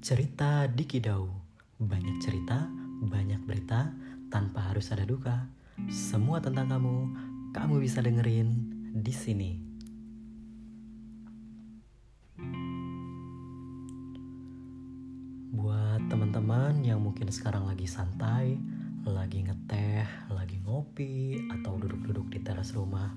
Cerita Dikidau Banyak cerita, banyak berita, tanpa harus ada duka. Semua tentang kamu, kamu bisa dengerin di sini. Buat teman-teman yang mungkin sekarang lagi santai, lagi ngeteh, lagi ngopi, atau duduk-duduk di teras rumah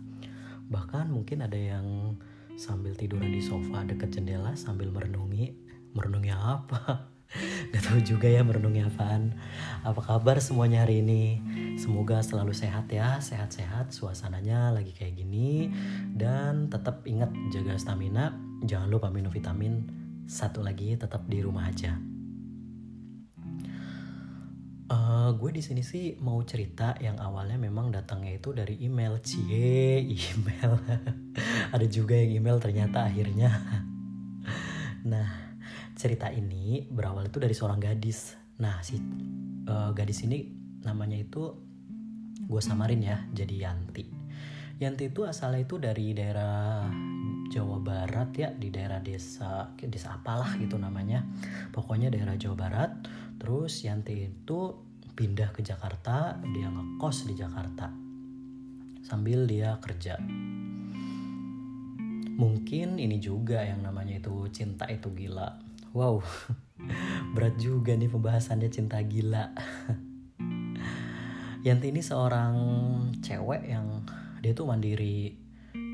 Bahkan mungkin ada yang sambil tiduran di sofa dekat jendela sambil merenungi merenungi apa? Gak tahu juga ya merenungi apaan. Apa kabar semuanya hari ini? Semoga selalu sehat ya Sehat-sehat suasananya lagi kayak gini. Dan tetap ingat jaga stamina. Jangan lupa minum vitamin. Satu lagi tetap di rumah aja. Uh, gue di sini sih mau cerita yang awalnya memang datangnya itu dari email. Cie email. Ada juga yang email ternyata akhirnya. Nah cerita ini berawal itu dari seorang gadis. Nah si uh, gadis ini namanya itu gue samarin ya jadi Yanti. Yanti itu asalnya itu dari daerah Jawa Barat ya di daerah desa desa apalah gitu namanya. Pokoknya daerah Jawa Barat. Terus Yanti itu pindah ke Jakarta dia ngekos di Jakarta. Sambil dia kerja. Mungkin ini juga yang namanya itu cinta itu gila wow berat juga nih pembahasannya cinta gila. Yanti ini seorang cewek yang dia tuh mandiri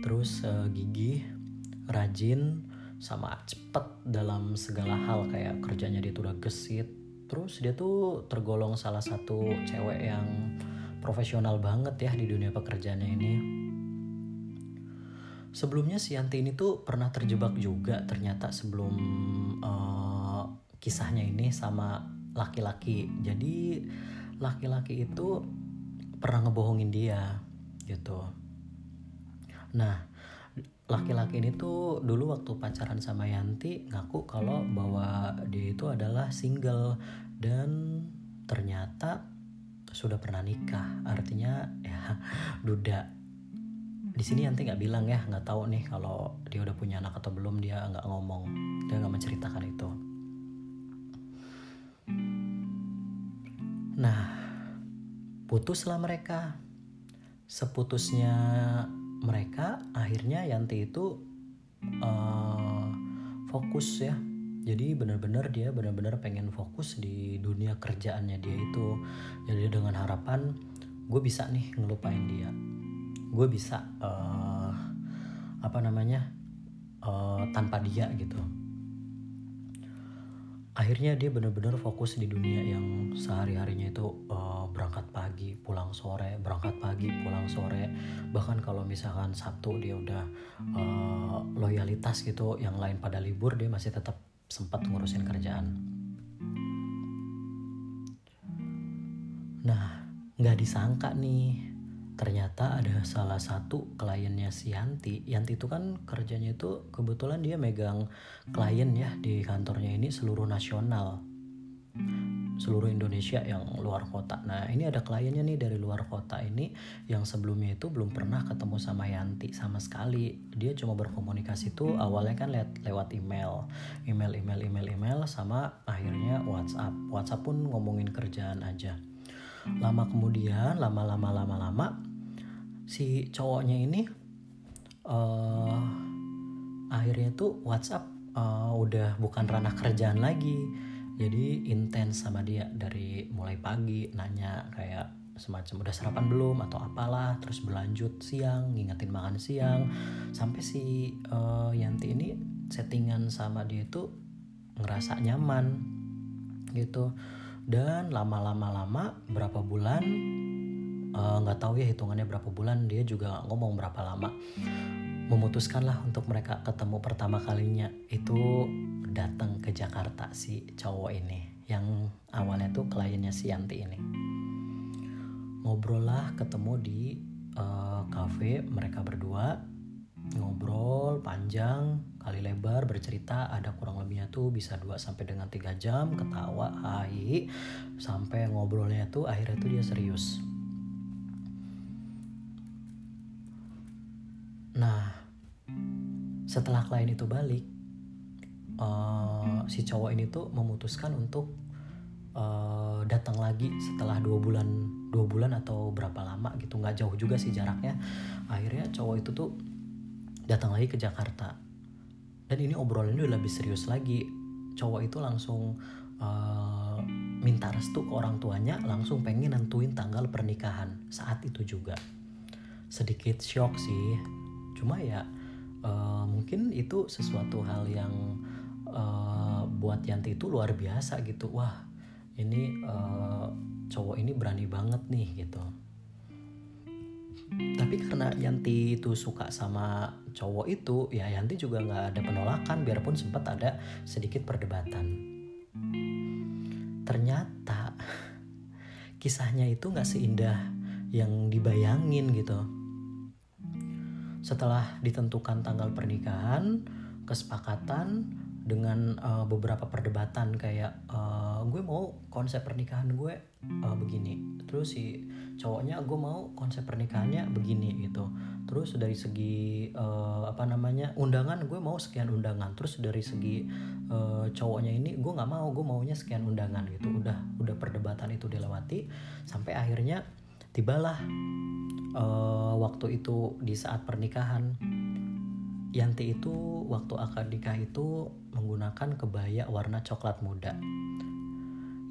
terus uh, gigih rajin sama cepet dalam segala hal kayak kerjanya dia tuh udah gesit. Terus dia tuh tergolong salah satu cewek yang profesional banget ya di dunia pekerjaannya ini sebelumnya si Yanti ini tuh pernah terjebak juga ternyata sebelum uh, kisahnya ini sama laki-laki. Jadi laki-laki itu pernah ngebohongin dia gitu. Nah laki-laki ini tuh dulu waktu pacaran sama Yanti ngaku kalau bahwa dia itu adalah single. Dan ternyata sudah pernah nikah artinya ya duda di sini Yanti nggak bilang ya nggak tahu nih kalau dia udah punya anak atau belum dia nggak ngomong dia nggak menceritakan itu. Nah putuslah mereka. Seputusnya mereka akhirnya Yanti itu uh, fokus ya. Jadi benar-benar dia benar-benar pengen fokus di dunia kerjaannya dia itu. Jadi dengan harapan gue bisa nih ngelupain dia gue bisa uh, apa namanya uh, tanpa dia gitu. Akhirnya dia benar-benar fokus di dunia yang sehari-harinya itu uh, berangkat pagi pulang sore berangkat pagi pulang sore. Bahkan kalau misalkan Sabtu dia udah uh, loyalitas gitu yang lain pada libur dia masih tetap sempat ngurusin kerjaan. Nah nggak disangka nih ternyata ada salah satu kliennya si Yanti Yanti itu kan kerjanya itu kebetulan dia megang klien ya di kantornya ini seluruh nasional seluruh Indonesia yang luar kota. Nah ini ada kliennya nih dari luar kota ini yang sebelumnya itu belum pernah ketemu sama Yanti sama sekali. Dia cuma berkomunikasi tuh awalnya kan lewat lewat email, email, email, email, email sama akhirnya WhatsApp. WhatsApp pun ngomongin kerjaan aja. Lama kemudian, lama-lama, lama-lama si cowoknya ini uh, akhirnya tuh WhatsApp uh, udah bukan ranah kerjaan lagi. Jadi intens sama dia dari mulai pagi nanya kayak semacam udah sarapan belum? atau apalah. Terus berlanjut siang ngingetin makan siang. Sampai si uh, Yanti ini settingan sama dia itu ngerasa nyaman gitu. Dan lama-lama lama berapa bulan nggak uh, tahu ya hitungannya berapa bulan dia juga ngomong berapa lama. Memutuskanlah untuk mereka ketemu pertama kalinya. Itu datang ke Jakarta si cowok ini yang awalnya tuh kliennya si Yanti ini. Ngobrol lah ketemu di uh, cafe mereka berdua. Ngobrol panjang kali lebar bercerita. Ada kurang lebihnya tuh bisa 2 sampai dengan 3 jam ketawa hai. Sampai ngobrolnya tuh akhirnya tuh dia serius Nah, setelah klien itu balik, uh, si cowok ini tuh memutuskan untuk uh, datang lagi setelah dua bulan dua bulan atau berapa lama gitu. Nggak jauh juga sih jaraknya. Akhirnya cowok itu tuh datang lagi ke Jakarta. Dan ini obrolannya udah lebih serius lagi. Cowok itu langsung uh, minta restu ke orang tuanya langsung pengen nentuin tanggal pernikahan saat itu juga. Sedikit shock sih cuma ya uh, mungkin itu sesuatu hal yang uh, buat Yanti itu luar biasa gitu. Wah ini uh, cowok ini berani banget nih gitu. Tapi karena Yanti itu suka sama cowok itu ya Yanti juga nggak ada penolakan biarpun sempat ada sedikit perdebatan. Ternyata kisahnya itu nggak seindah yang dibayangin gitu setelah ditentukan tanggal pernikahan kesepakatan dengan uh, beberapa perdebatan kayak uh, gue mau konsep pernikahan gue uh, begini. Terus si cowoknya gue mau konsep pernikahannya begini gitu. Terus dari segi uh, apa namanya undangan gue mau sekian undangan. Terus dari segi uh, cowoknya ini gue nggak mau gue maunya sekian undangan gitu. Udah udah perdebatan itu dilewati sampai akhirnya tibalah uh, waktu itu di saat pernikahan Yanti itu waktu akad nikah itu menggunakan kebaya warna coklat muda.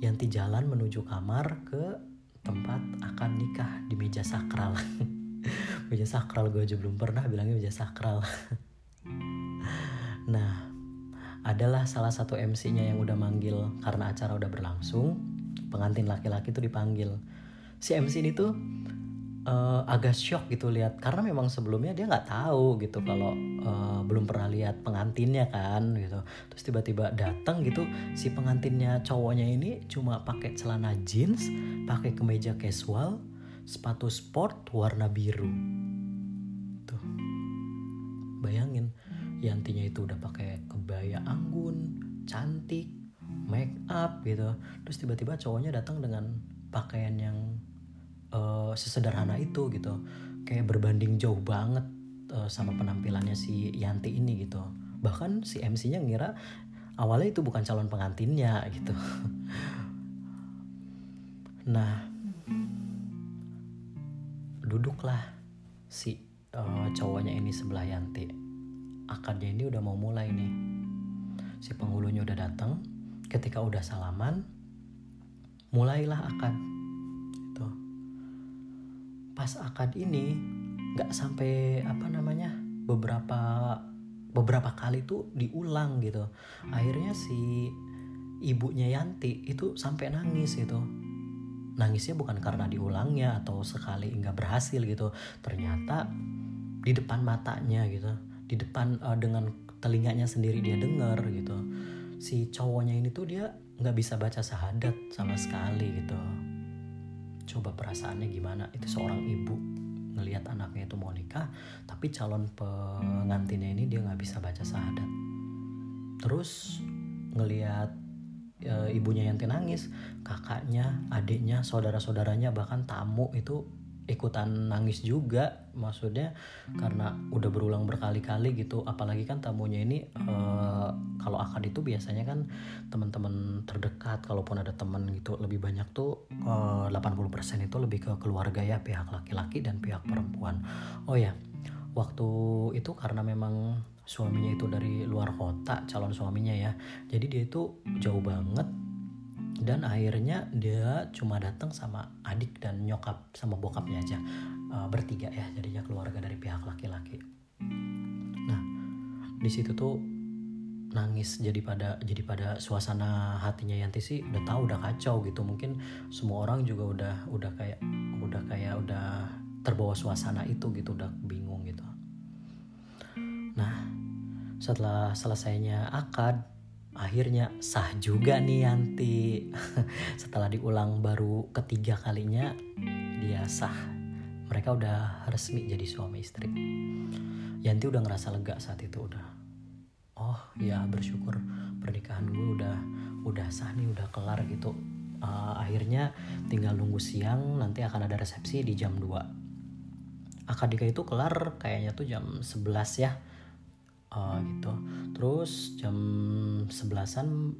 Yanti jalan menuju kamar ke tempat akad nikah di meja sakral. meja sakral gue aja belum pernah bilangnya meja sakral. nah, adalah salah satu MC-nya yang udah manggil karena acara udah berlangsung. Pengantin laki-laki tuh dipanggil. Si MC ini tuh uh, agak shock gitu lihat. Karena memang sebelumnya dia nggak tahu gitu kalau uh, belum pernah lihat pengantinnya kan gitu. Terus tiba-tiba datang gitu si pengantinnya cowoknya ini cuma pakai celana jeans pakai kemeja casual sepatu sport warna biru. Tuh. Bayangin Yantinya itu udah pakai kebaya anggun cantik make up gitu. Terus tiba-tiba cowoknya datang dengan pakaian yang uh, sesederhana itu gitu. Kayak berbanding jauh banget uh, sama penampilannya si Yanti ini gitu. Bahkan si MC-nya ngira awalnya itu bukan calon pengantinnya gitu. Nah duduklah si uh, cowoknya ini sebelah Yanti. Akadnya ini udah mau mulai nih. Si penghulunya udah datang. Ketika udah salaman mulailah akad. Pas akad ini nggak sampai apa namanya beberapa beberapa kali tuh diulang gitu. Akhirnya si ibunya Yanti itu sampai nangis itu nangisnya bukan karena diulangnya atau sekali nggak berhasil gitu. Ternyata di depan matanya gitu. Di depan uh, dengan telinganya sendiri dia dengar gitu si cowoknya ini tuh dia nggak bisa baca sahadat sama sekali gitu. Coba perasaannya gimana? Itu seorang ibu ngelihat anaknya itu mau nikah tapi calon pengantinnya ini dia nggak bisa baca syahadat. Terus ngelihat e, ibunya yang nangis kakaknya adiknya saudara saudaranya bahkan tamu itu ikutan nangis juga maksudnya karena udah berulang berkali-kali gitu. Apalagi kan tamunya ini uh, kalau akad itu biasanya kan teman-teman terdekat kalaupun ada teman gitu lebih banyak tuh eh, uh, 80% itu lebih ke keluarga ya pihak laki-laki dan pihak perempuan. Oh ya waktu itu karena memang suaminya itu dari luar kota calon suaminya ya. Jadi dia itu jauh banget dan akhirnya dia cuma datang sama adik dan nyokap sama bokapnya aja uh, bertiga ya jadinya keluarga dari pihak laki-laki. Nah di situ tuh nangis jadi pada jadi pada suasana hatinya Yanti sih udah tahu udah kacau gitu. Mungkin semua orang juga udah udah kayak udah kayak udah terbawa suasana itu gitu udah bingung gitu. Nah setelah selesainya akad akhirnya sah juga nih Yanti. Setelah diulang baru ketiga kalinya dia sah. Mereka udah resmi jadi suami istri. Yanti udah ngerasa lega saat itu udah. Oh ya bersyukur pernikahan gue udah udah sah nih udah kelar gitu. Uh, akhirnya tinggal nunggu siang nanti akan ada resepsi di jam 2 akad nikah itu kelar kayaknya tuh jam 11 ya uh, gitu. Terus jam sebelasan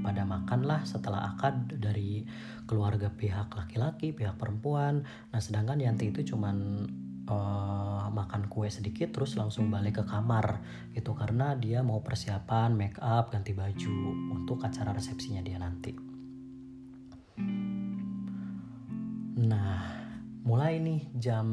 pada makan lah setelah akad dari keluarga pihak laki-laki pihak perempuan. Nah sedangkan Yanti itu cuman uh, makan kue sedikit terus langsung balik ke kamar gitu. Karena dia mau persiapan make up ganti baju untuk acara resepsinya dia nanti. Nah mulai nih jam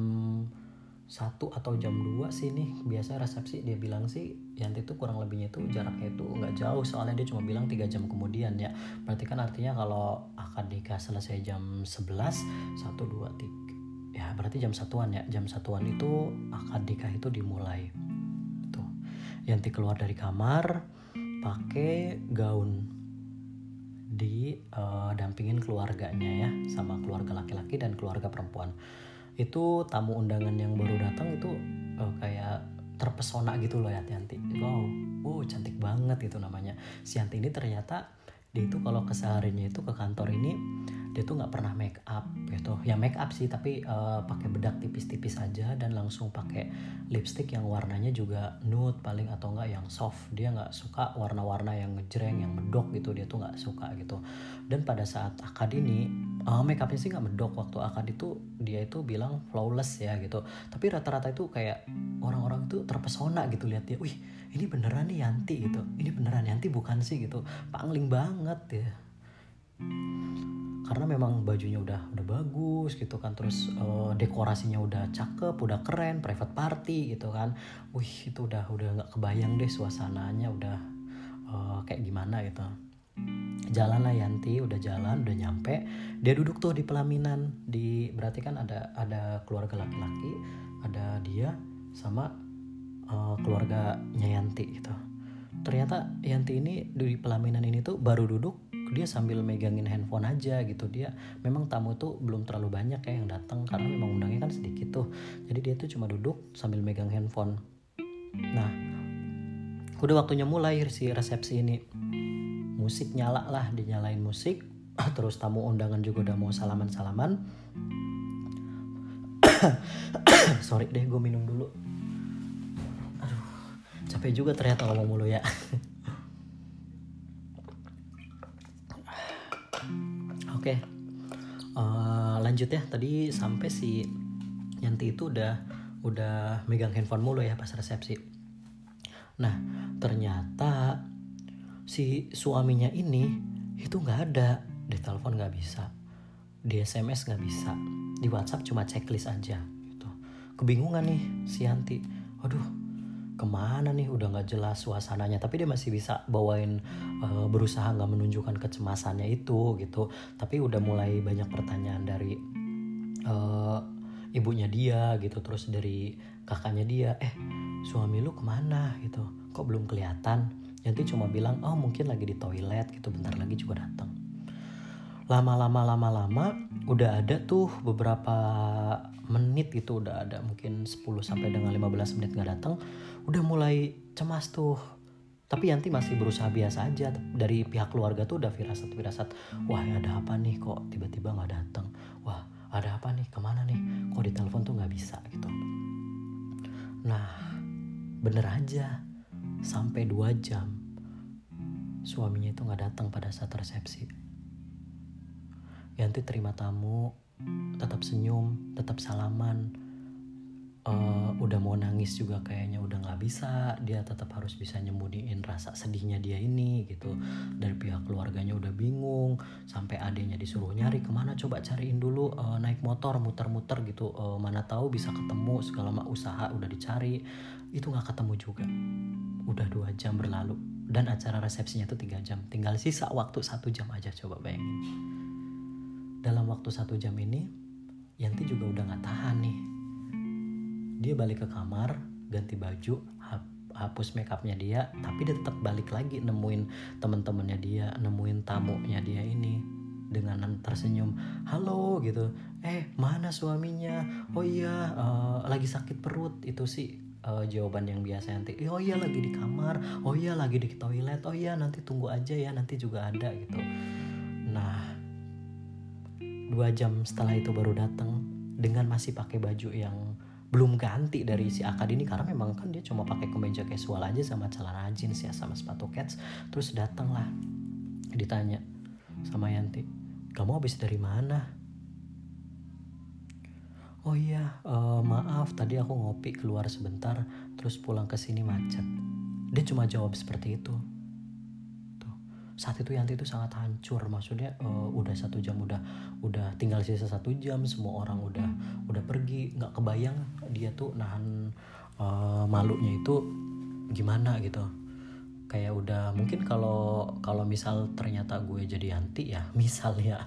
satu atau jam 2 sih nih. Biasa resepsi dia bilang sih Yanti tuh kurang lebihnya itu jaraknya itu nggak jauh. Soalnya dia cuma bilang tiga jam kemudian ya. Berarti kan artinya kalau akad nikah selesai jam 11 satu dua tiga ya berarti jam satuan ya. Jam satuan itu akad nikah itu dimulai. Tuh. Yanti keluar dari kamar pakai gaun di uh, dampingin keluarganya ya sama keluarga laki-laki dan keluarga perempuan itu tamu undangan yang baru datang itu uh, kayak terpesona gitu loh ya Tianti. Wow wow cantik banget itu namanya. Si Yanti ini ternyata dia itu kalau kesehariannya itu ke kantor ini dia tuh nggak pernah make up gitu. Ya make up sih tapi uh, pakai bedak tipis-tipis aja dan langsung pakai lipstick yang warnanya juga nude paling atau enggak yang soft. Dia nggak suka warna-warna yang ngejreng yang medok gitu. Dia tuh nggak suka gitu. Dan pada saat akad ini uh, make upnya sih nggak medok waktu akad itu dia itu bilang flawless ya gitu. Tapi rata-rata itu kayak orang-orang tuh terpesona gitu lihat dia wih ini beneran nih Yanti gitu. Ini beneran Yanti bukan sih gitu. Pangling banget ya. Karena memang bajunya udah udah bagus gitu kan terus uh, dekorasinya udah cakep udah keren private party gitu kan. Wih itu udah udah nggak kebayang deh suasananya udah uh, kayak gimana gitu jalan lah Yanti udah jalan udah nyampe. Dia duduk tuh di pelaminan di berarti kan ada ada keluarga laki-laki ada dia sama uh, keluarganya Yanti gitu. Ternyata Yanti ini di pelaminan ini tuh baru duduk dia sambil megangin handphone aja gitu. Dia memang tamu tuh belum terlalu banyak ya yang datang karena memang undangnya kan sedikit tuh. Jadi dia tuh cuma duduk sambil megang handphone. Nah udah waktunya mulai si resepsi ini musik nyala lah dinyalain musik terus tamu undangan juga udah mau salaman salaman sorry deh gue minum dulu aduh capek juga ternyata ngomong mulu ya Oke, okay. uh, eh, lanjut ya. Tadi sampai si Yanti itu udah udah megang handphone mulu ya pas resepsi. Nah, ternyata si suaminya ini itu nggak ada. Di telepon nggak bisa, di SMS nggak bisa, di WhatsApp cuma checklist aja. Gitu. Kebingungan nih si Yanti. Aduh, ke mana nih? Udah nggak jelas suasananya. Tapi dia masih bisa bawain uh, berusaha nggak menunjukkan kecemasannya itu gitu. Tapi udah mulai banyak pertanyaan dari uh, ibunya dia gitu. Terus dari kakaknya dia eh suami lu ke mana? Gitu. Kok belum kelihatan nanti cuma bilang oh mungkin lagi di toilet gitu bentar lagi juga datang. Lama-lama lama-lama udah ada tuh beberapa menit gitu udah ada mungkin 10 sampai dengan 15 menit nggak datang udah mulai cemas tuh. Tapi Yanti masih berusaha biasa aja dari pihak keluarga tuh udah firasat firasat wah ada apa nih kok tiba-tiba nggak datang? Wah ada apa nih? Ke mana nih? Kok di telepon tuh nggak bisa? Gitu. Nah bener aja sampai dua jam suaminya itu nggak datang pada saat resepsi. Yanti terima tamu tetap senyum tetap salaman uh, udah mau nangis juga kayaknya udah nggak bisa. Dia tetap harus bisa nyembunyiin rasa sedihnya dia ini gitu. Dari pihak keluarganya udah bingung. Sampai adanya disuruh nyari ke mana? Coba cariin dulu uh, naik motor muter-muter gitu. Uh, mana tahu bisa ketemu segala macam usaha udah dicari. Itu nggak ketemu juga. Udah dua jam berlalu. Dan acara resepsinya tuh tiga jam. Tinggal sisa waktu satu jam aja coba bayangin. Dalam waktu satu jam ini Yanti juga udah gak tahan nih dia balik ke kamar ganti baju hapus makeupnya dia tapi dia tetap balik lagi nemuin temen-temennya dia nemuin tamunya dia ini dengan tersenyum halo gitu. Eh mana suaminya? Oh iya uh, lagi sakit perut. Itu sih uh, jawaban yang biasa nanti. Oh iya lagi di kamar. Oh iya lagi di toilet. Oh iya nanti tunggu aja ya nanti juga ada gitu. Nah dua jam setelah itu baru datang dengan masih pakai baju yang belum ganti dari si akad ini karena memang kan dia cuma pakai kemeja casual aja sama celana jeans ya sama sepatu cats. Terus datang lah ditanya sama Yanti kamu habis dari mana? Oh iya uh, maaf tadi aku ngopi keluar sebentar terus pulang ke sini macet. Dia cuma jawab seperti itu saat itu Yanti itu sangat hancur. Maksudnya uh, udah satu jam udah udah tinggal sisa satu jam semua orang udah udah pergi. Nggak kebayang dia tuh nahan uh, malunya itu gimana gitu. Kayak udah mungkin kalau kalau misal ternyata gue jadi Yanti ya misal ya.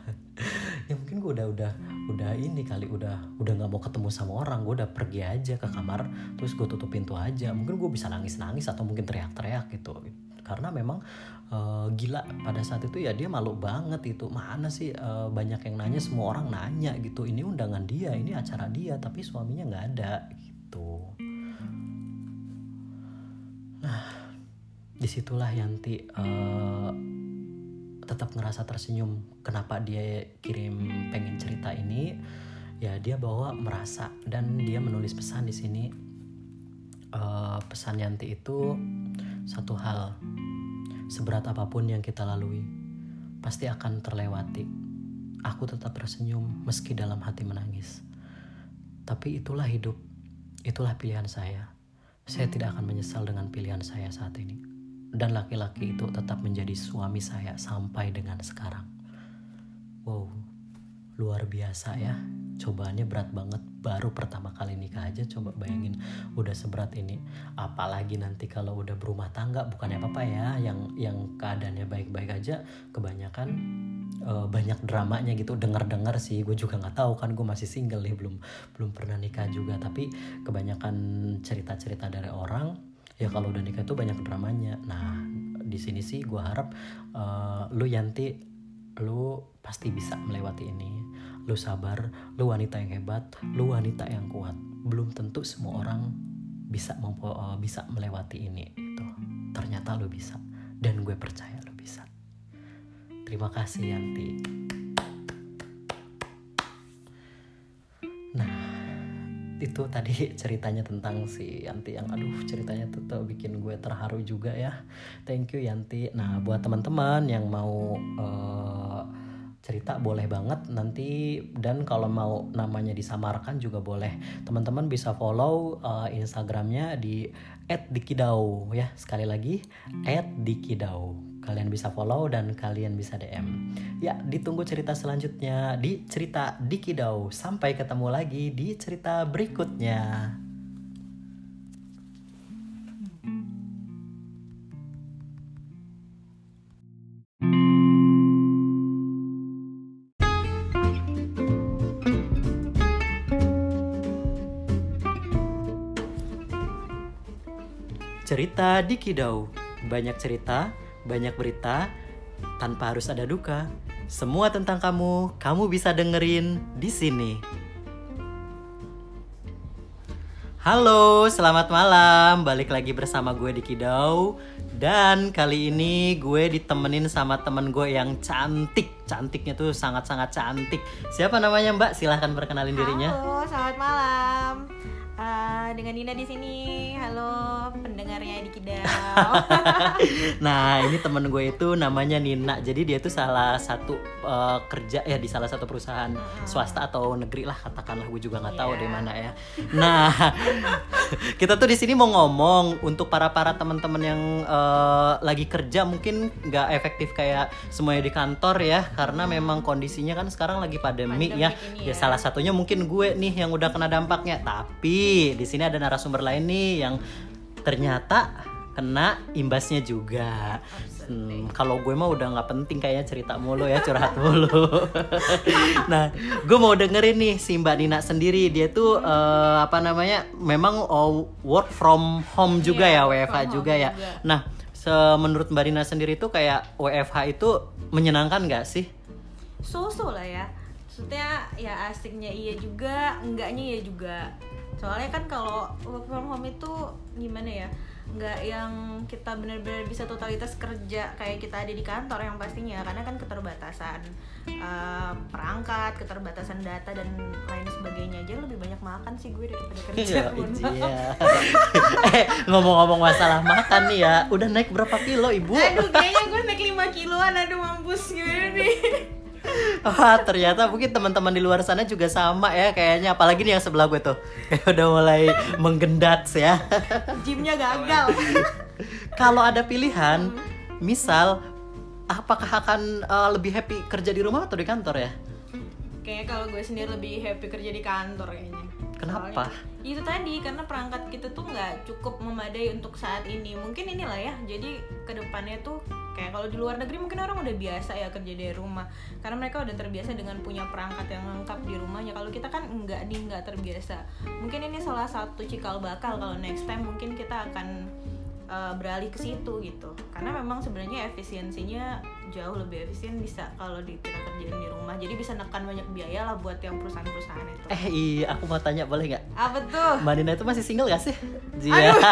Ya mungkin gue udah udah udah ini kali udah udah nggak mau ketemu sama orang. Gue udah pergi aja ke kamar terus gue tutup pintu aja. Mungkin gue bisa nangis nangis atau mungkin teriak-teriak gitu karena memang uh, gila pada saat itu ya dia malu banget itu. Mana sih uh, banyak yang nanya semua orang nanya gitu. Ini undangan dia ini acara dia tapi suaminya nggak ada gitu. Nah di situlah Yanti uh, tetap ngerasa tersenyum. Kenapa dia kirim pengen cerita ini? Ya dia bawa merasa dan dia menulis pesan di sini. Uh, pesan Yanti itu satu hal, seberat apa pun yang kita lalui, pasti akan terlewati. Aku tetap tersenyum meski dalam hati menangis. Tapi itulah hidup, itulah pilihan saya. Saya tidak akan menyesal dengan pilihan saya saat ini. Dan laki-laki itu tetap menjadi suami saya sampai dengan sekarang. Wow, luar biasa ya cobaannya berat banget. Baru pertama kali nikah aja coba bayangin udah seberat ini. Apalagi nanti kalau udah berumah tangga bukannya apa apa ya yang yang keadaannya baik-baik aja kebanyakan uh, banyak dramanya gitu dengar-dengar sih. Gue juga nggak tahu kan gue masih single nih belum belum pernah nikah juga. Tapi kebanyakan cerita-cerita dari orang ya kalau udah nikah itu banyak dramanya. Nah di sini sih gue harap uh, lu Yanti lu pasti bisa melewati ini lu sabar, lu wanita yang hebat, lu wanita yang kuat. Belum tentu semua orang bisa mampu uh, bisa melewati ini itu. Ternyata lu bisa dan gue percaya lu bisa. Terima kasih Yanti. Nah, itu tadi ceritanya tentang si Yanti yang aduh ceritanya tuh bikin gue terharu juga ya. Thank you Yanti. Nah, buat teman-teman yang mau uh, cerita boleh banget nanti. Dan kalau mau namanya disamarkan juga boleh. Teman-teman bisa follow uh, instagramnya di @dikidau ya. Sekali lagi @dikidau. Kalian bisa follow dan kalian bisa DM ya ditunggu cerita selanjutnya di cerita Dikidau. Sampai ketemu lagi di cerita berikutnya Cerita di Kidau. Banyak cerita, banyak berita, tanpa harus ada duka. Semua tentang kamu, kamu bisa dengerin di sini. Halo, selamat malam. Balik lagi bersama gue di Kidau. Dan kali ini gue ditemenin sama temen gue yang cantik. Cantiknya tuh sangat-sangat cantik. Siapa namanya Mbak? Silahkan perkenalin dirinya. Halo, selamat malam. Uh, dengan Dina di sini. Halo pendengarnya nah, ini temen gue itu namanya Nina. Jadi dia itu salah satu uh, kerja ya di salah satu perusahaan uh-huh. swasta atau negeri lah katakanlah. Gue juga nggak yeah. tahu di mana ya. Nah, kita tuh di sini mau ngomong untuk para para teman-teman yang uh, lagi kerja mungkin nggak efektif kayak semuanya di kantor ya, karena memang kondisinya kan sekarang lagi pandemi, pandemi ya. ya. Ya salah satunya mungkin gue nih yang udah kena dampaknya. Tapi di sini ada narasumber lain nih yang ternyata kena imbasnya juga. Hmm, kalau gue mah udah nggak penting kayaknya cerita mulu ya curhat mulu. nah, gue mau dengerin nih si Mbak Nina sendiri dia tuh uh, apa namanya memang uh, work from home juga yeah, ya WFH juga ya. Juga. Nah, menurut Mbak Nina sendiri tuh kayak WFH itu menyenangkan nggak sih? So-so lah ya. Maksudnya ya asiknya iya juga, enggaknya iya juga soalnya kan kalau work from home itu gimana ya? Nggak yang kita benar-benar bisa totalitas kerja kayak kita ada di kantor yang pastinya. Karena kan keterbatasan uh, perangkat keterbatasan data dan lain sebagainya. Aja lebih banyak makan sih gue daripada kerja Iya, iya. eh ngomong-ngomong masalah makan nih ya, udah naik berapa kilo ibu? aduh kayaknya gue naik 5 kiloan. Aduh mampus gimana nih Wah ternyata mungkin teman-teman di luar sana juga sama ya kayaknya apalagi nih yang sebelah gue tuh kayak udah mulai menggendat ya. gymnya gagal Kalau ada pilihan, misal apakah akan eh, lebih happy kerja di rumah atau di kantor ya? kayaknya kalau gue sendiri lebih happy kerja di kantor kayaknya Kenapa? Soalnya- itu tadi karena perangkat kita tuh nggak cukup memadai untuk saat ini. Mungkin inilah ya jadi ke depannya tuh kayak kalau di luar negeri mungkin orang udah biasa ya kerja dari rumah. Karena mereka udah terbiasa dengan punya perangkat yang lengkap di rumahnya. Kalau kita kan enggak nih nggak terbiasa. Mungkin ini salah satu cikal bakal kalau next time mungkin kita akan uh, beralih ke situ gitu. Karena memang sebenarnya efisiensinya jauh lebih efisien bisa kalau di kita kerjain di rumah. Jadi bisa nekan banyak biaya lah buat yang perusahaan-perusahaan itu. Eh iya, aku mau tanya boleh nggak? apa tuh Mbak Nina itu masih single gak sih? Iya.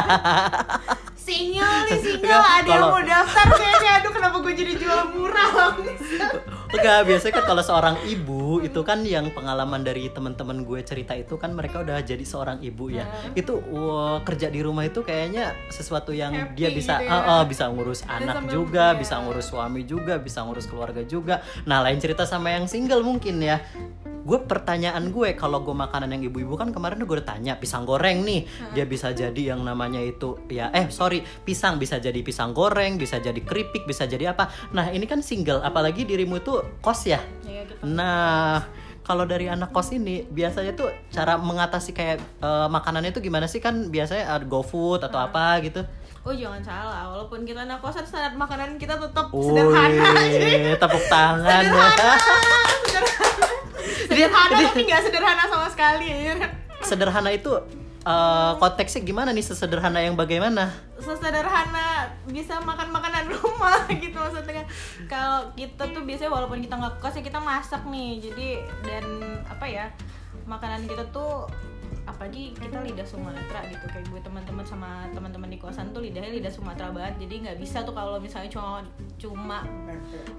Single nih single. Ada yang mau daftar kayaknya aduh kenapa gue jadi jual murah Enggak, biasanya kan kalau seorang ibu itu kan yang pengalaman dari teman-teman gue cerita itu kan mereka udah jadi seorang ibu ya. Hmm. Itu wah, kerja di rumah itu kayaknya sesuatu yang Happy dia bisa gitu ya. ah, ah, bisa ngurus anak sambil- juga, iya. bisa ngurus suami juga, bisa ngurus keluarga juga. Nah, lain cerita sama yang single mungkin ya. Gue pertanyaan gue kalau gue makanan yang ibu-ibu kan kemarin gue udah tanya pisang goreng nih. Dia bisa jadi yang namanya itu ya eh sorry pisang. Bisa jadi pisang goreng bisa jadi keripik bisa jadi apa. Nah ini kan single apalagi dirimu itu kos ya? Ya gitu Nah, kalau dari anak kos ini biasanya tuh cara mengatasi kayak eh, makanannya itu gimana sih? Kan biasanya ada GoFood atau apa gitu. Oh jangan salah walaupun kita anak kosan standar makanan kita tetap sederhana. Wih, tepuk tangan. Sederhana sederhana. Dia- tapi nggak sederhana sama sekali. Sederhana itu eh, konteksnya gimana nih? Sesederhana yang bagaimana? sesederhana bisa makan makanan rumah gitu maksudnya. Kalau kita tuh biasanya walaupun kita nggak kos ya kita masak nih. Jadi dan apa ya makanan kita tuh apalagi kita lidah Sumatera gitu kayak gue teman-teman sama teman-teman di kosan tuh lidahnya lidah Sumatera banget jadi nggak bisa tuh kalau misalnya cuma cuma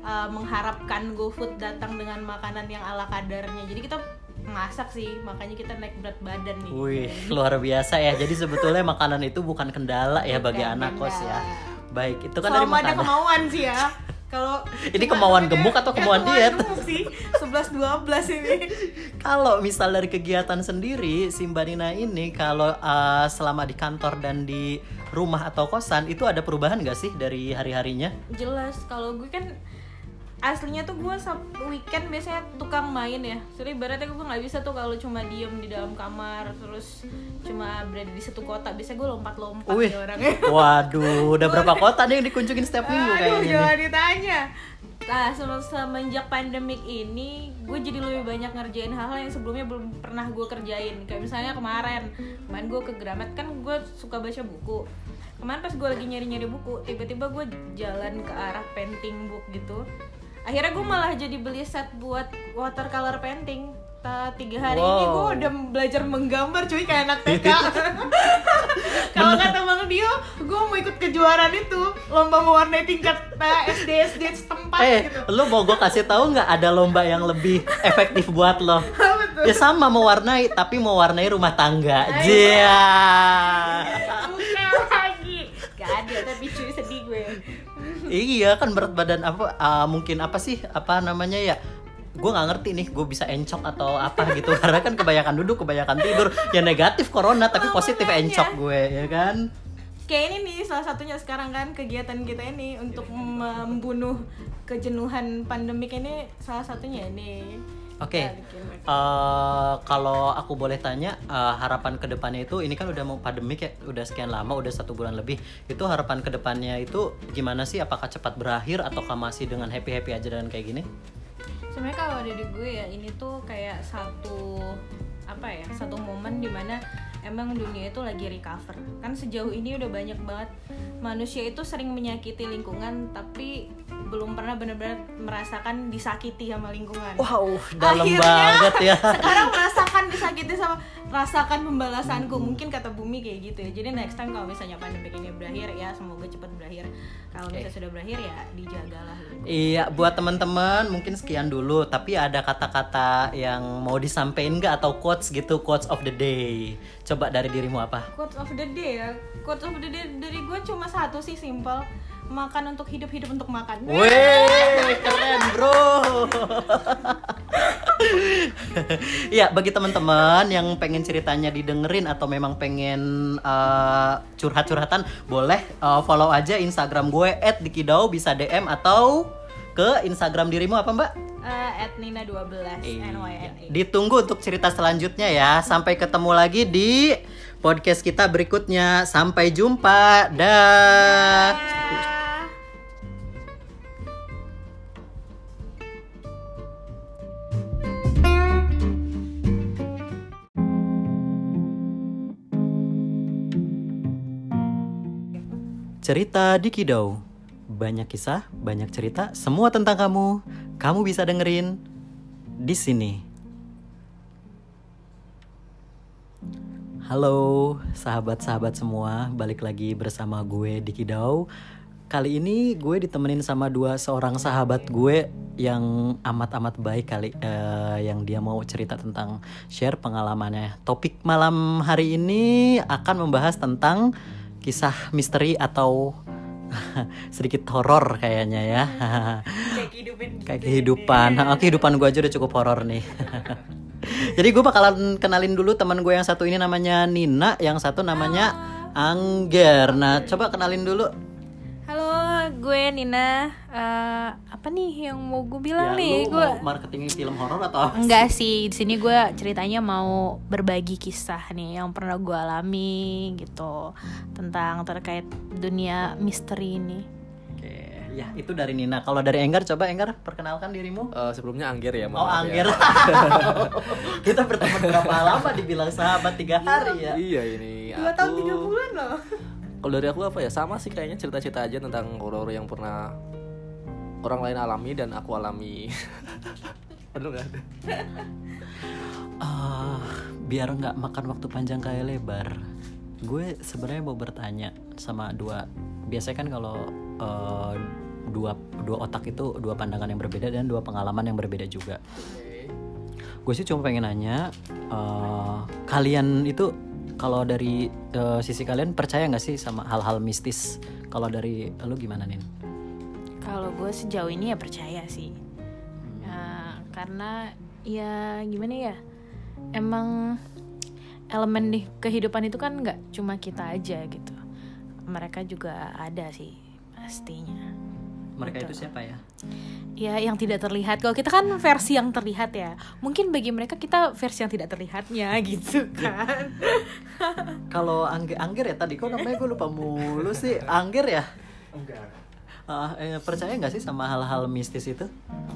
uh, mengharapkan GoFood datang dengan makanan yang ala kadarnya jadi kita masak sih makanya kita naik berat badan nih Wih, luar biasa ya. Jadi sebetulnya makanan itu bukan kendala ya bagi Bukan anak kos ya. Baik, itu kan dari selama ada makanan. kemauan sih ya kalau Ini kemauan gemuk atau kemauan diet? gemuk sih 11 12 ini Kalau misal dari kegiatan sendiri, si Mbak Nina ini kalau uh, selama di kantor dan di rumah atau kosan itu ada perubahan nggak sih dari hari-harinya? jelas kalau gue kan aslinya tuh gue sab weekend biasanya tukang main ya jadi ibaratnya gue nggak bisa tuh kalau cuma diem di dalam kamar terus cuma berada di satu kota biasanya gue lompat-lompat Wih. ya orangnya Waduh, udah berapa kota nih yang dikunjungin setiap minggu Aduh, kayaknya jangan nih. ditanya. Nah, se- semenjak pandemik ini, gue jadi lebih banyak ngerjain hal-hal yang sebelumnya belum pernah gue kerjain. Kayak misalnya kemarin, kemarin gue ke Gramet kan gue suka baca buku. Kemarin pas gue lagi nyari-nyari buku, tiba-tiba gue jalan ke arah painting book gitu. Akhirnya gue malah jadi beli set buat watercolor painting. Ta- tiga hari ini gue Wow. udah belajar menggambar cuy kayak anak TK kalau kata bang Dio gue mau ikut kejuaraan itu lomba mewarnai tingkat SD SD setempat Eh, gitu lu mau gue kasih tahu nggak ada lomba yang lebih efektif buat lo? Ya sama mewarnai, tapi mewarnai rumah tangga. Jia. bukan lagi gak ada tapi cuy sedih Iya kan berat badan apa ah, mungkin apa sih apa namanya ya gue nggak ngerti nih gue bisa encok atau apa gitu. Karena kan kebanyakan duduk kebanyakan tidur. Ya negatif corona tapi Oh, positif makanya. encok gue ya kan? Kayak ini nih salah satunya sekarang kan kegiatan kita ini untuk membunuh kejenuhan pandemik ini salah satunya ini Oke, bikin mereka. eh, kalau aku boleh tanya eh, harapan ke depannya itu ini kan udah mau pandemik ya, udah sekian lama, udah satu bulan lebih. Itu harapan ke depannya itu gimana sih? Apakah cepat berakhir ataukah masih dengan happy happy aja dengan kayak gini? sebenarnya kalau dari gue ya ini tuh kayak satu apa ya satu momen di mana emang dunia itu lagi recover kan sejauh ini udah banyak banget manusia itu sering menyakiti lingkungan tapi belum pernah benar-benar merasakan disakiti sama lingkungan Wow, dalam Akhirnya, banget ya. sekarang merasakan disakiti sama rasakan pembalasanku mungkin kata bumi kayak gitu ya jadi next time kalau misalnya pandemi ini berakhir ya semoga cepat berakhir kalau misalnya sudah berakhir ya dijagalah lingkungan. Iya, buat teman-teman mungkin sekian dulu. Tapi ada kata-kata yang mau disampaikan nggak atau quotes gitu, quotes of the day. Coba dari dirimu apa? quotes of the day ya quotes of the day dari gue cuma satu sih simple makan untuk hidup hidup untuk makan Wih, keren bro. Iya, bagi teman-teman yang pengen ceritanya didengerin atau memang pengen uh, curhat-curhatan, boleh uh, follow aja Instagram gue @dikidau bisa DM atau ke Instagram dirimu apa Mbak? Eh, at Nina 12 Iya. NYNA Ditunggu untuk cerita selanjutnya ya. Sampai ketemu lagi di podcast kita berikutnya. Sampai jumpa. Dah. Dah. Cerita di Kidau. Banyak kisah, banyak cerita, semua tentang kamu. Kamu bisa dengerin di sini. Halo sahabat-sahabat semua, balik lagi bersama gue di Kidau. Kali ini gue ditemenin sama dua seorang sahabat gue yang amat-amat baik kali eh, yang dia mau cerita tentang share pengalamannya. Topik malam hari ini akan membahas tentang kisah misteri atau sedikit horor kayaknya ya. kayak kehidupan Kayak kehidupan, Nah, kehidupan gue aja udah cukup horor nih. Jadi gue bakalan kenalin dulu teman gue yang satu ini namanya Nina, yang satu namanya Angger. Nah, coba kenalin dulu. halo gue Nina Eh, apa nih yang mau gue bilang Ya, nih lu gue mau marketing film horor atau apa? Enggak sih, di sini gue ceritanya mau berbagi kisah nih yang pernah gue alami gitu tentang terkait dunia misteri ini. Oke, ya itu dari Nina. Kalau dari Enggar, coba Enggar perkenalkan dirimu. Eh, sebelumnya Angger ya, Oh, mohon maaf Angger. ya. Kita berteman berapa lama dibilang sahabat tiga hari ya? Iya ini. Dua aku- tahun tiga bulan loh. Kalau dari aku apa ya sama sih kayaknya cerita-cerita aja tentang horor yang pernah orang lain alami dan aku alami. Aduh nggak ada. Ah, biar nggak makan waktu panjang kayak lebar gue sebenarnya mau bertanya sama dua biasanya kan kalau eh, dua dua otak itu dua pandangan yang berbeda dan dua pengalaman yang berbeda juga gue sih cuma pengen nanya eh, kalian itu kalau dari eh, sisi kalian percaya nggak sih sama hal-hal mistis? Kalau dari lu gimana nin? Kalau gue sejauh ini ya percaya sih, Ya, karena ya gimana ya, emang elemen di kehidupan itu kan nggak cuma kita aja gitu, mereka juga ada sih pastinya. mereka Betul. itu siapa ya Ya yang tidak terlihat. Kalau kita kan versi yang terlihat ya. Mungkin bagi mereka kita versi yang tidak terlihatnya gitu kan. kalau Angger, Angger ya tadi kok namanya gue lupa mulu sih Angger ya Ah, eh, percaya nggak sih sama hal-hal mistis itu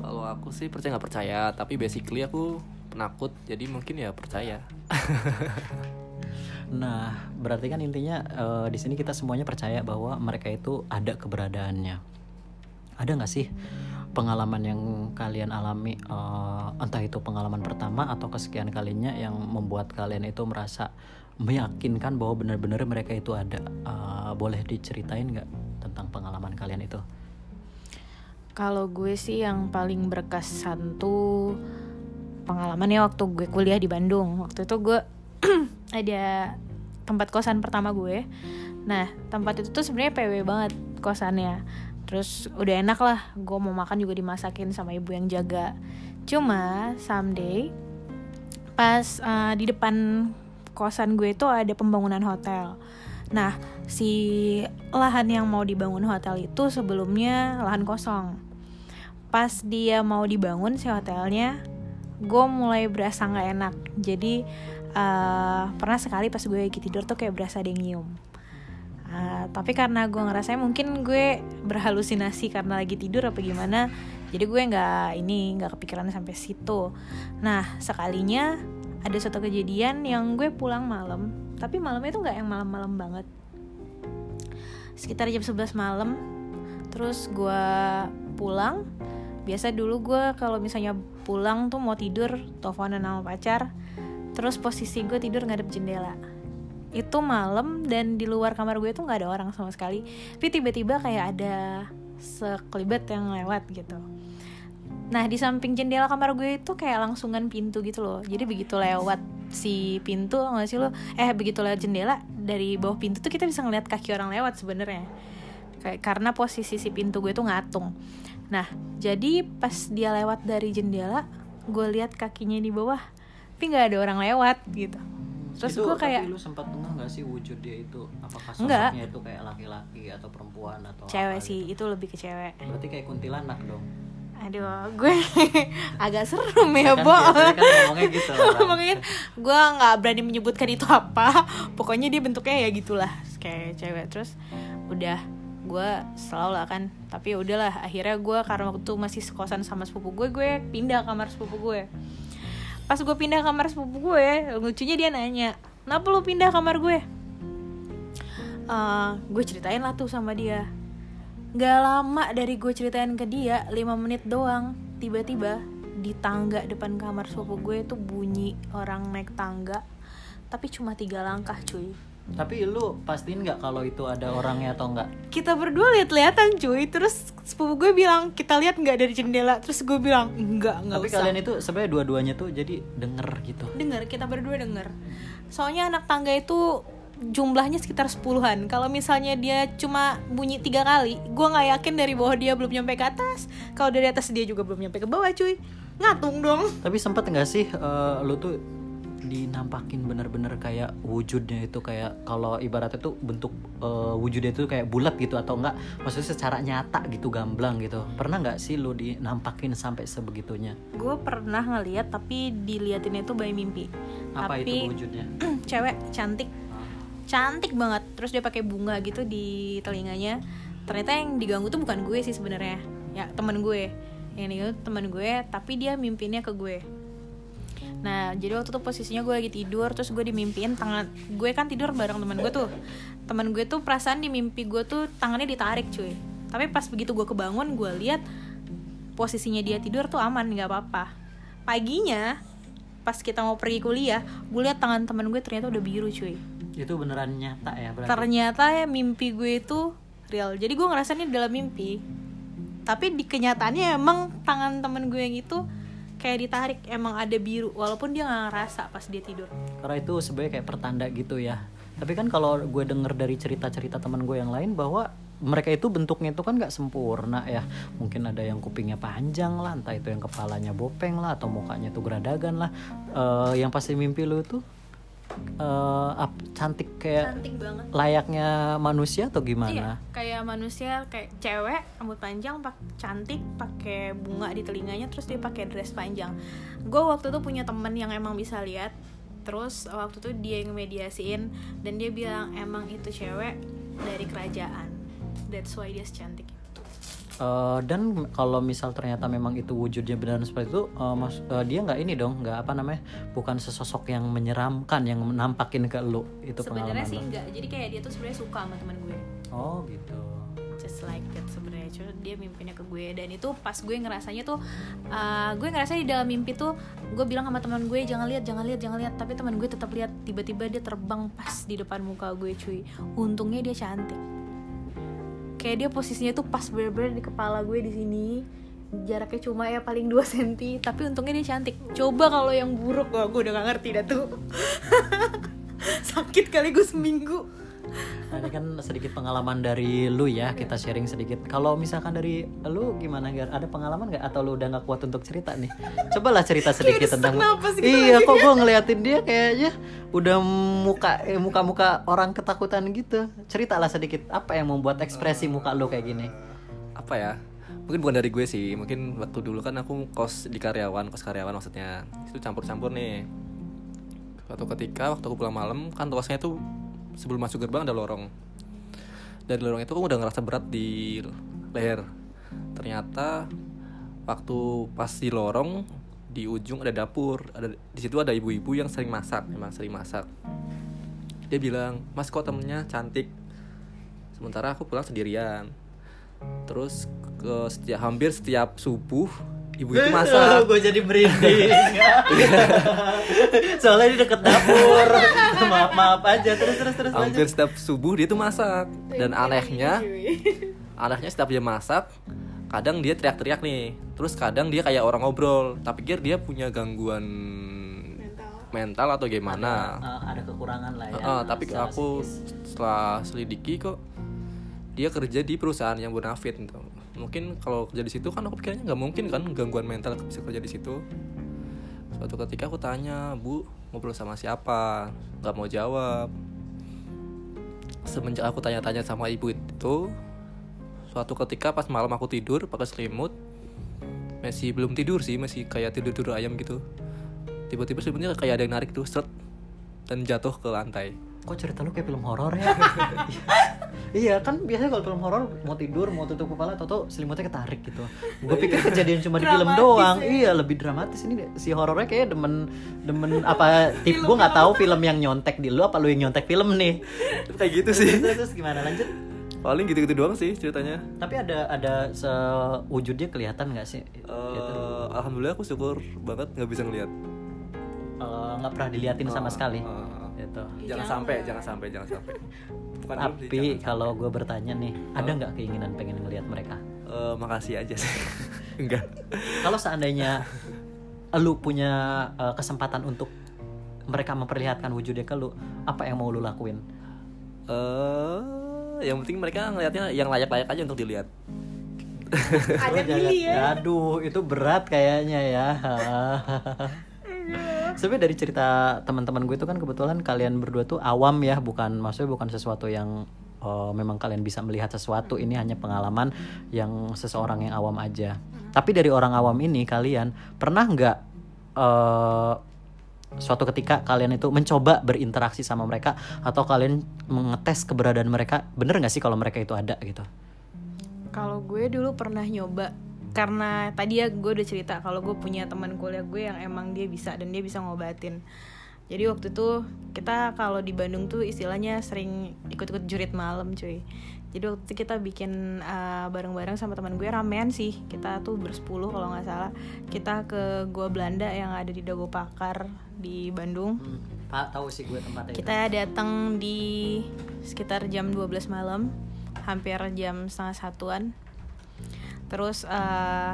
Kalau aku sih percaya nggak percaya, tapi basically aku penakut, jadi mungkin ya percaya. Nah, berarti kan intinya eh, di sini kita semuanya percaya bahwa mereka itu ada keberadaannya. Ada nggak sih pengalaman yang kalian alami, eh, entah itu pengalaman pertama atau kesekian kalinya yang membuat kalian itu merasa meyakinkan bahwa benar-benar mereka itu ada? Eh, boleh diceritain nggak tentang pengalaman kalian itu? Kalau gue sih yang paling berkesan tuh pengalamannya waktu gue kuliah di Bandung. Waktu itu gue ada tempat kosan pertama gue. Nah tempat itu tuh sebenarnya PW banget kosannya. Terus udah enak lah, gue mau makan juga dimasakin sama ibu yang jaga. Cuma someday pas uh, di depan kosan gue itu ada pembangunan hotel. Nah, si lahan yang mau dibangun hotel itu sebelumnya lahan kosong. Pas dia mau dibangun si hotelnya, gue mulai berasa nggak enak. Jadi eh, pernah sekali pas gue lagi tidur tuh kayak berasa ada yang nyium. Tapi karena gue ngerasa mungkin gue berhalusinasi karena lagi tidur apa gimana, jadi gue nggak ini nggak kepikiran sampai situ. Nah sekalinya ada suatu kejadian yang gue pulang malam tapi malamnya itu nggak yang malam-malam banget. Sekitar jam 11 malam terus gue pulang. Biasa dulu gue kalau misalnya pulang tuh mau tidur teleponan sama pacar terus posisi gue tidur ngadep jendela itu malam dan di luar kamar gue tuh nggak ada orang sama sekali. Tapi tiba-tiba kayak ada sekelibet yang lewat gitu. Nah di samping jendela kamar gue itu kayak langsungan pintu gitu loh. Jadi begitu lewat si pintu nggak sih lo? Eh begitu lewat jendela dari bawah pintu tuh kita bisa ngeliat kaki orang lewat sebenarnya. Kayak karena posisi si pintu gue tuh ngatung. Nah jadi pas dia lewat dari jendela gue lihat kakinya di bawah tapi nggak ada orang lewat gitu terus gue kayak tapi lu sempat dengar nggak sih wujud dia itu? Apakah Enggak. sosoknya itu kayak laki-laki atau perempuan atau cewek apa sih gitu? itu lebih ke cewek. Berarti kayak kuntilanak dong? Aduh gue agak serem ya kan bo. kan ngomongnya gitu ngomongin gue nggak berani menyebutkan itu apa. Pokoknya dia bentuknya ya gitulah kayak cewek. Terus udah gue selalu lah kan. Tapi ya udahlah akhirnya gue karena waktu masih sekosan sama sepupu gue gue pindah kamar sepupu gue pas gue pindah kamar sepupu gue lucunya dia nanya kenapa lu pindah kamar gue? Eh, gue ceritain lah tuh sama dia. Gak lama dari gue ceritain ke dia 5 menit doang Tiba-tiba di tangga depan kamar sepupu gue tuh bunyi orang naik tangga Tapi cuma tiga langkah cuy tapi lu pastiin nggak kalau itu ada orangnya atau nggak? Kita berdua lihat-lihatan cuy. Terus sepupu gue bilang kita lihat nggak dari jendela? Terus gue bilang enggak nggak tapi usah. kalian itu sebenarnya dua-duanya tuh jadi denger gitu. Dengar kita berdua denger. Soalnya anak tangga itu jumlahnya sekitar sepuluhan. Kalau misalnya dia cuma bunyi tiga kali Gue nggak yakin dari bawah dia belum nyampe ke atas. Kalau dari atas dia juga belum nyampe ke bawah cuy. Ngatung dong. Tapi sempet nggak sih eh, lu tuh dinampakin bener-bener kayak wujudnya itu kayak kalau ibaratnya tuh bentuk eh, wujudnya itu kayak bulat gitu atau enggak maksudnya secara nyata gitu gamblang gitu. Pernah nggak sih lu dinampakin sampai sebegitunya? Gue pernah ngeliat tapi diliatinnya itu by mimpi. Apa Tapi itu wujudnya? cewek cantik. Cantik banget Terus dia pakai bunga gitu di telinganya. Ternyata yang diganggu tuh bukan gue sih sebenarnya Ya temen gue. Yang diganggu tuh temen gue Tapi dia mimpinnya ke gue Nah jadi waktu itu posisinya gue lagi tidur Terus gue dimimpiin tangan Gue kan tidur bareng temen gue tuh. Temen gue tuh perasaan di mimpi gue tuh Tangannya ditarik cuy. Tapi pas begitu gue kebangun Gue lihat posisinya dia tidur tuh aman nggak apa-apa. Paginya pas kita mau pergi kuliah Gue lihat tangan temen gue ternyata udah biru cuy. Itu beneran nyata ya berarti? Ternyata ya mimpi gue itu real. Jadi gue ngerasanya dalam mimpi. Tapi di kenyataannya emang tangan temen gue yang itu kayak ditarik emang ada biru walaupun dia nggak ngerasa pas dia tidur. Karena itu sebenarnya kayak pertanda gitu ya. Tapi kan kalau gue denger dari cerita-cerita teman gue yang lain bahwa mereka itu bentuknya itu kan nggak sempurna ya. Mungkin ada yang kupingnya panjang lah entah itu yang kepalanya bopeng lah atau mukanya tuh geradagan lah. Eh, yang pasti mimpi lu tuh eh, ap- cantik kayak cantik banget. layaknya manusia atau iya gimana kayak manusia kayak cewek rambut panjang pak cantik pakai bunga di telinganya terus dia pakai dress panjang. Gue waktu itu punya temen yang emang bisa lihat terus waktu itu dia yang mediasiin dan dia bilang emang itu cewek dari kerajaan. That's why dia secantik Eh, dan kalau misal ternyata memang itu wujudnya benar seperti itu eh, mas eh, dia nggak ini dong nggak apa namanya bukan sesosok yang menyeramkan yang nampakin ke lu. Itu sebenarnya sih enggak jadi kayak dia tuh sebenarnya suka sama teman gue. Oh gitu. Just like that sebenarnya. Cuma dia mimpinya ke gue. Dan itu pas gue ngerasanya tuh uh, gue ngerasa di dalam mimpi tuh gue bilang sama teman gue jangan lihat jangan lihat jangan lihat. Tapi teman gue tetap lihat tiba-tiba dia terbang pas di depan muka gue cuy. Untungnya dia cantik kayak dia posisinya tuh pas bener-bener di kepala gue di sini. Jaraknya cuma ya paling 2 cm tapi untungnya dia cantik. Coba kalau yang buruk wah gue udah gak ngerti dah tuh. Sakit kali gue seminggu Nah, ini kan sedikit pengalaman dari lu ya kita sharing sedikit. Kalau misalkan dari lu gimana Gar? Ada pengalaman nggak? Atau lu udah nggak kuat untuk cerita nih? Cobalah cerita sedikit sesak tentang gitu iya kok gue ngeliatin dia kayaknya udah muka eh, muka muka orang ketakutan gitu. Ceritalah sedikit apa yang membuat ekspresi muka lu kayak gini? Apa ya? Mungkin bukan dari gue sih. Mungkin waktu dulu kan aku kos di karyawan kos karyawan maksudnya. Itu campur-campur nih. Suatu ketika waktu aku pulang malam kan kosnya itu sebelum masuk gerbang ada lorong. Dari lorong itu aku udah ngerasa berat di leher. Ternyata waktu pas di lorong di ujung ada dapur. Ada di situ ada ibu-ibu yang sering masak memang sering masak. Dia bilang mas kok temennya cantik? Sementara aku pulang sendirian. Terus ke setiap hampir setiap subuh ibu itu masak. Gue jadi merinding. Soalnya ini deket dapur. Maaf maaf aja. Terus terus terus hampir setiap subuh dia tuh masak. Dan anehnya anehnya setiap dia masak kadang dia teriak-teriak nih. Terus kadang dia kayak orang ngobrol. Tapi pikir dia punya gangguan mental, atau gimana? Ada, eh, ada kekurangan lah ya. Heeh, tapi secara aku psikis. setelah selidiki kok dia kerja di perusahaan yang bonafit gitu. Mungkin kalau kerja di situ kan aku pikirnya nggak mungkin kan gangguan mental bisa kerja di situ. Suatu ketika aku tanya bu ngobrol sama siapa? Nggak mau jawab. Semenjak aku tanya-tanya sama ibu itu suatu ketika pas malam aku tidur pakai selimut masih belum tidur sih masih kayak tidur tidur ayam gitu. Tiba-tiba selimutnya kayak ada yang narik tuh seret dan jatuh ke lantai. Kok cerita lu kayak film horor ya iya kan biasanya kalau film horor mau tidur mau tutup kepala atau tuh selimutnya ketarik gitu. Gue pikir kejadian cuma di film doang. ya. iya lebih dramatis ini si horornya kayak demen demen apa tip gue nggak tahu film yang nyontek di lu apa lu yang nyontek film nih. Kayak gitu sih. Terus, terus gimana? Lanjut. Paling gitu-gitu doang sih ceritanya. Tapi ada ada sewujudnya kelihatan nggak sih? Gitu. Eh, alhamdulillah aku syukur banget nggak bisa ngeliat. Eh, nggak pernah diliatin sama sekali Eh, gitu. Jangan Jangan. sampai jangan sampai jangan sampai. Bukan sih, tapi kalau gue bertanya nih ada nggak keinginan pengen ngelihat mereka? Eh, makasih aja sih. Enggak. Kalau seandainya lu punya uh, kesempatan untuk mereka memperlihatkan wujudnya ke lu apa yang mau lu lakuin? Eh yang penting mereka ngelihatnya yang layak-layak aja untuk dilihat. Ada ya. aduh itu berat kayaknya ya sebenarnya dari cerita teman-teman gue itu kan kebetulan kalian berdua tuh awam ya bukan maksudnya bukan sesuatu yang uh, memang kalian bisa melihat sesuatu. Ini hanya pengalaman yang seseorang yang awam aja. Tapi dari orang awam ini kalian pernah nggak eh, suatu ketika kalian itu mencoba berinteraksi sama mereka? Atau kalian mengetes keberadaan mereka? Bener nggak sih kalau mereka itu ada gitu? Kalau gue dulu pernah nyoba karena tadi ya gue udah cerita kalau gue punya teman kuliah gue yang emang dia bisa dan dia bisa ngobatin. Jadi waktu itu kita kalau di Bandung tuh istilahnya sering ikut-ikut jurit malam cuy. Jadi waktu itu kita bikin uh, bareng-bareng sama teman gue ramean sih. Kita tuh bersepuluh kalau nggak salah. Kita ke Gua Belanda yang ada di Dago Pakar di Bandung. pak tahu sih gue tempatnya. Kita datang di sekitar jam 12 malam, hampir jam setengah satuan. Terus eh,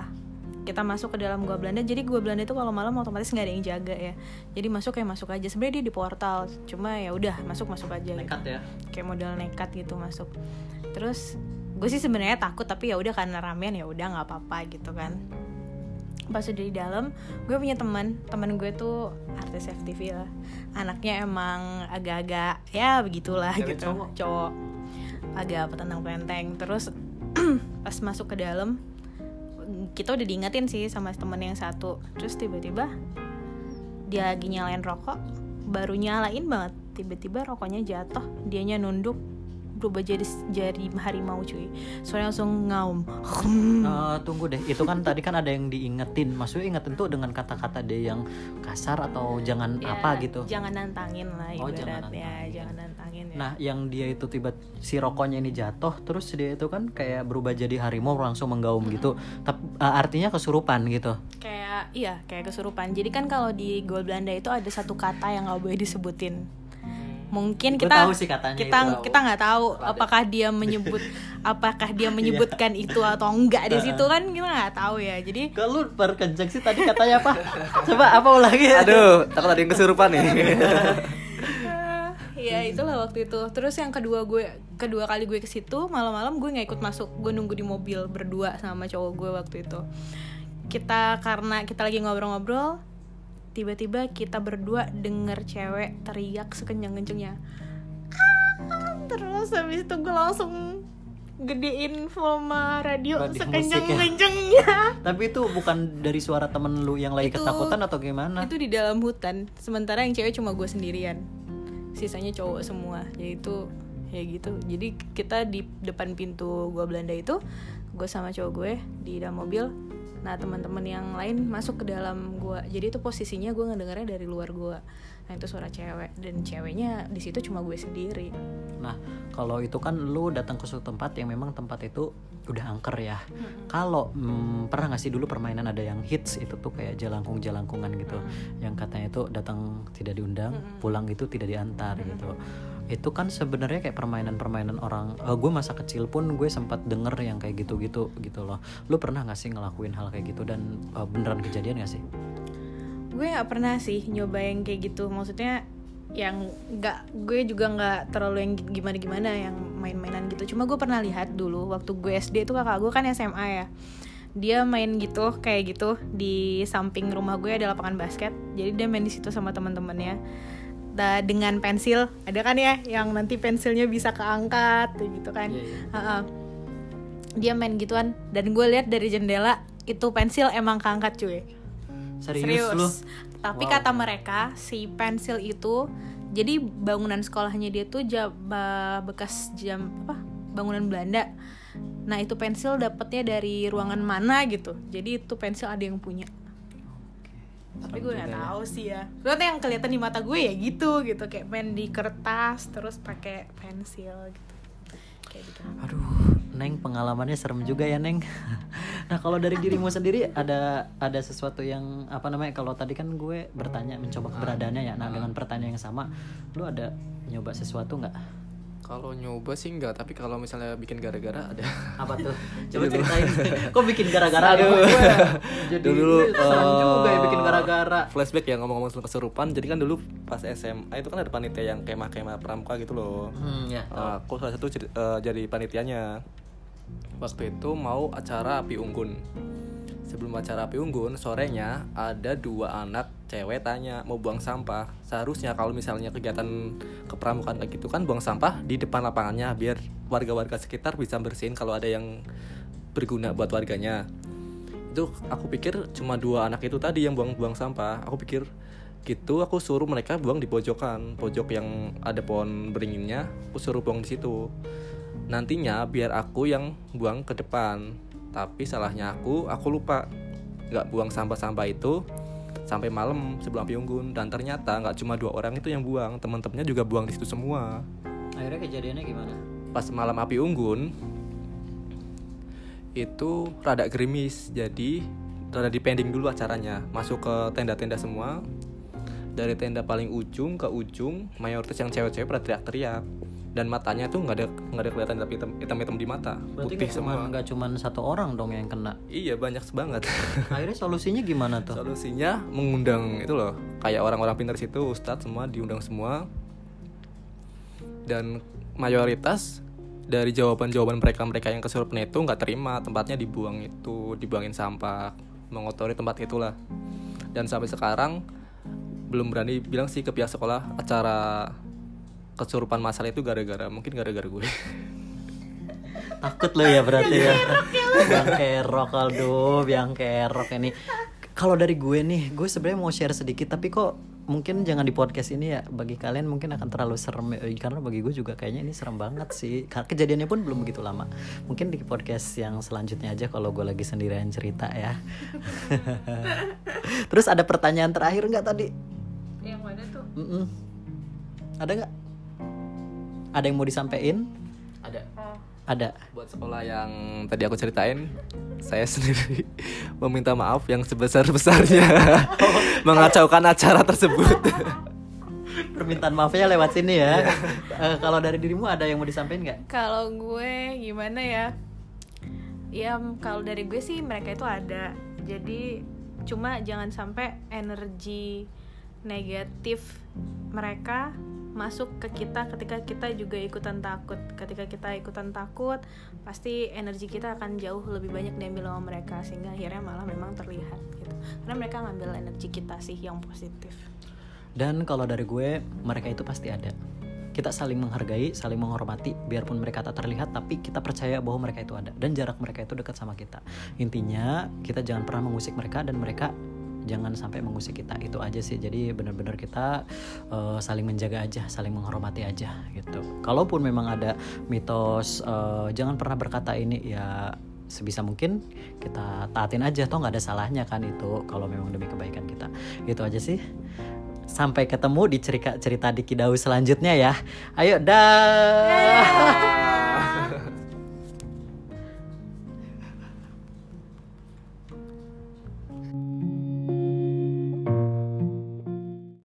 kita masuk ke dalam gua Belanda. Jadi gua Belanda itu kalau malam otomatis nggak ada yang jaga ya. Jadi masuk kayak masuk aja. Sebenarnya dia di portal, cuma ya udah masuk masuk aja. gitu. nekat ya Kayak modal nekat gitu masuk. Terus gue sih sebenarnya takut tapi ya udah karena ramean ya udah nggak apa-apa gitu kan pas udah di dalam gue punya teman teman gue tuh artis FTV lah anaknya emang agak-agak ya begitulah Cewek gitu cowok? cowok agak petentang penteng terus pas masuk ke dalam kita udah diingetin sih sama temen yang satu. Terus tiba-tiba dia lagi nyalain rokok baru nyalain banget. Tiba-tiba rokoknya jatuh dianya nunduk berubah jadi jadi harimau cuy soalnya langsung ngaum Eh, tunggu deh, itu kan tadi kan ada yang diingetin. Maksudnya ingetin tuh dengan kata-kata dia yang kasar atau jangan Ya, apa gitu. jangan nantangin lah Oh, jangan nantangin. jangan nantangin ya Nah, yang dia itu tiba si rokoknya ini jatuh, terus dia itu kan kayak berubah jadi harimau langsung menggaum gitu. Tapi eh, artinya kesurupan gitu. kayak iya kayak kesurupan jadi kan kalau di Gol Belanda itu ada satu kata yang nggak boleh disebutin mungkin Gue kita tahu sih katanya kita itu. kita nggak tahu apakah dia menyebut apakah dia menyebutkan itu atau enggak di situ kan kita nggak tahu ya. Jadi Kalau perkenceng sih tadi katanya apa? Coba apa ulangi? aduh takut ada yang kesurupan nih. Ya itulah waktu itu. Terus yang kedua gue kedua kali gue ke situ malam-malam gue nggak ikut masuk. Gue nunggu di mobil berdua sama cowok gue waktu itu. Kita karena kita lagi ngobrol-ngobrol tiba-tiba kita berdua denger cewek teriak sekencang-kencangnya "Ah!" terus habis itu gue langsung gedein volume radio Radio sekencang-kencangnya Tapi itu bukan dari suara temen lu yang lagi Itu- ketakutan atau gimana? itu di dalam hutan. Sementara yang cewek cuma gue sendirian. Sisanya cowok semua. Yaitu ya gitu. Jadi kita di depan pintu gua Belanda itu gue sama cowok gue di dalam mobil nah teman-teman yang lain masuk ke dalam gua. Jadi itu posisinya gue ngedengarnya dari luar gua. Nah itu suara cewek. Dan ceweknya di situ cuma gue sendiri. Nah, kalau itu kan lu datang ke suatu tempat yang memang tempat itu udah angker ya. Kalau mm, pernah nggak sih dulu permainan ada yang hits itu tuh kayak jalangkung jalangkungan gitu, yang katanya itu datang tidak diundang, pulang itu tidak diantar gitu. Itu kan sebenarnya kayak permainan-permainan orang. gue masa kecil pun gue sempat denger yang kayak gitu-gitu gitu loh. Lu pernah nggak sih ngelakuin hal kayak gitu dan eh, beneran kejadian gak sih? gue nggak pernah sih nyoba yang kayak gitu maksudnya yang nggak gue juga nggak terlalu yang gimana gimana yang main-mainan gitu cuma gue pernah lihat dulu waktu gue SD itu kakak gue kan SMA ya dia main gitu kayak gitu di samping rumah gue ada lapangan basket jadi dia main di situ sama teman-temannya Da- dengan pensil ada kan ya yang nanti pensilnya bisa keangkat gitu kan Iya, iya. Ha-ha. dia main gituan dan gue lihat dari jendela itu pensil emang keangkat cuy Serius, lu? tapi Wow. kata mereka si pensil itu jadi bangunan sekolahnya dia tuh ja- ba- bekas jam apa bangunan Belanda. Nah itu pensil dapetnya dari ruangan mana gitu. Jadi itu pensil ada yang punya. Tapi gue nggak tahu sih ya. Soalnya yang kelihatan di mata gue ya gitu gitu kayak main di kertas terus pakai pensil gitu. Kayak gitu. Aduh, Neng pengalamannya serem juga ya Neng. nah kalau dari dirimu sendiri ada ada sesuatu yang apa namanya? Kalau tadi kan gue bertanya mencoba keberadaannya ya. Nah dengan pertanyaan yang sama, lu ada nyoba sesuatu nggak? Kalau nyoba sih enggak, tapi kalau misalnya bikin gara-gara ada. Apa tuh? Coba ceritain. Kok bikin gara-gara? Gue Jadi Dulu, eh, juga ya bikin gara-gara. Flashback ya ngomong-ngomong soal kesurupan. Jadi kan dulu pas SMA itu kan ada panitia yang kemah-kemah pramuka gitu loh. Hmm, ya. Nah, aku salah satu jadi, eh, jadi panitianya. Waktu itu mau acara api unggun. Sebelum acara api unggun, sorenya ada dua anak cewek tanya mau buang sampah. Seharusnya kalau misalnya kegiatan kepramukaan kayak gitu kan buang sampah di depan lapangannya biar warga-warga sekitar bisa bersihin kalau ada yang berguna buat warganya. Itu aku pikir cuma dua anak itu tadi yang buang-buang sampah. Aku pikir gitu aku suruh mereka buang di pojokan pojok yang ada pohon beringinnya aku suruh buang di situ nantinya biar aku yang buang ke depan tapi salahnya aku aku lupa. Nggak buang sampah-sampah itu sampai malam sebelum api unggun. Dan ternyata nggak cuma dua orang itu yang buang teman-temannya juga buang di situ semua. Akhirnya kejadiannya gimana? pas malam api unggun itu rada gerimis. Jadi rada dipending dulu acaranya. Masuk ke tenda-tenda semua. Dari tenda paling ujung ke ujung mayoritas yang cewek-cewek pada teriak-teriak dan matanya tuh nggak ada nggak ada kelihatan tapi hitam- hitam-hitam di mata. Berarti putih semua. nggak cuman satu orang dong yang kena. iya banyak banget. Akhirnya solusinya gimana tuh? solusinya mengundang itu loh kayak orang-orang pintar situ ustadz semua diundang semua. Dan mayoritas dari jawaban-jawaban mereka mereka yang kesurupan itu nggak terima tempatnya dibuang itu dibuangin sampah mengotori tempat itulah. Dan sampai sekarang belum berani bilang sih ke pihak sekolah acara kesurupan masal itu gara-gara mungkin gara-gara gue Takut lo ya berarti ya. Biang kerok Aldo, biang kerok ini. Kalau dari gue nih, gue sebenarnya mau share sedikit tapi kok mungkin jangan di podcast ini ya bagi kalian mungkin akan terlalu serem ya. karena bagi gue juga kayaknya ini serem banget sih kejadiannya pun belum begitu lama mungkin di podcast yang selanjutnya aja kalau gue lagi sendirian cerita ya terus ada pertanyaan terakhir nggak tadi Yang mana tuh? Mm-mm. ada nggak ada yang mau disampaikan ada Oh. ada buat sekolah yang tadi aku ceritain saya sendiri meminta maaf yang sebesar besarnya mengacaukan acara tersebut permintaan maafnya lewat sini ya. Eh, kalau dari dirimu ada yang mau disampaikan nggak? Kalau gue gimana ya? Ya kalau dari gue sih mereka itu ada. Jadi cuma jangan sampai energi negatif mereka masuk ke kita ketika kita juga ikutan takut. Ketika kita ikutan takut, pasti energi kita akan jauh lebih banyak diambil sama mereka sehingga akhirnya malah memang terlihat gitu. Karena mereka ngambil energi kita sih yang positif. Dan kalau dari gue, mereka itu pasti ada. Kita saling menghargai, saling menghormati, biarpun mereka tak terlihat, tapi kita percaya bahwa mereka itu ada dan jarak mereka itu dekat sama kita. Intinya, kita jangan pernah mengusik mereka dan mereka jangan sampai mengusik kita. Itu aja sih. Jadi benar-benar kita eh, saling menjaga aja, saling menghormati aja gitu. Kalaupun memang ada mitos, eh, jangan pernah berkata ini ya sebisa mungkin kita taatin aja toh nggak ada salahnya kan itu kalau memang demi kebaikan kita itu aja sih sampai ketemu di cerita cerita di Kidau selanjutnya ya ayo dah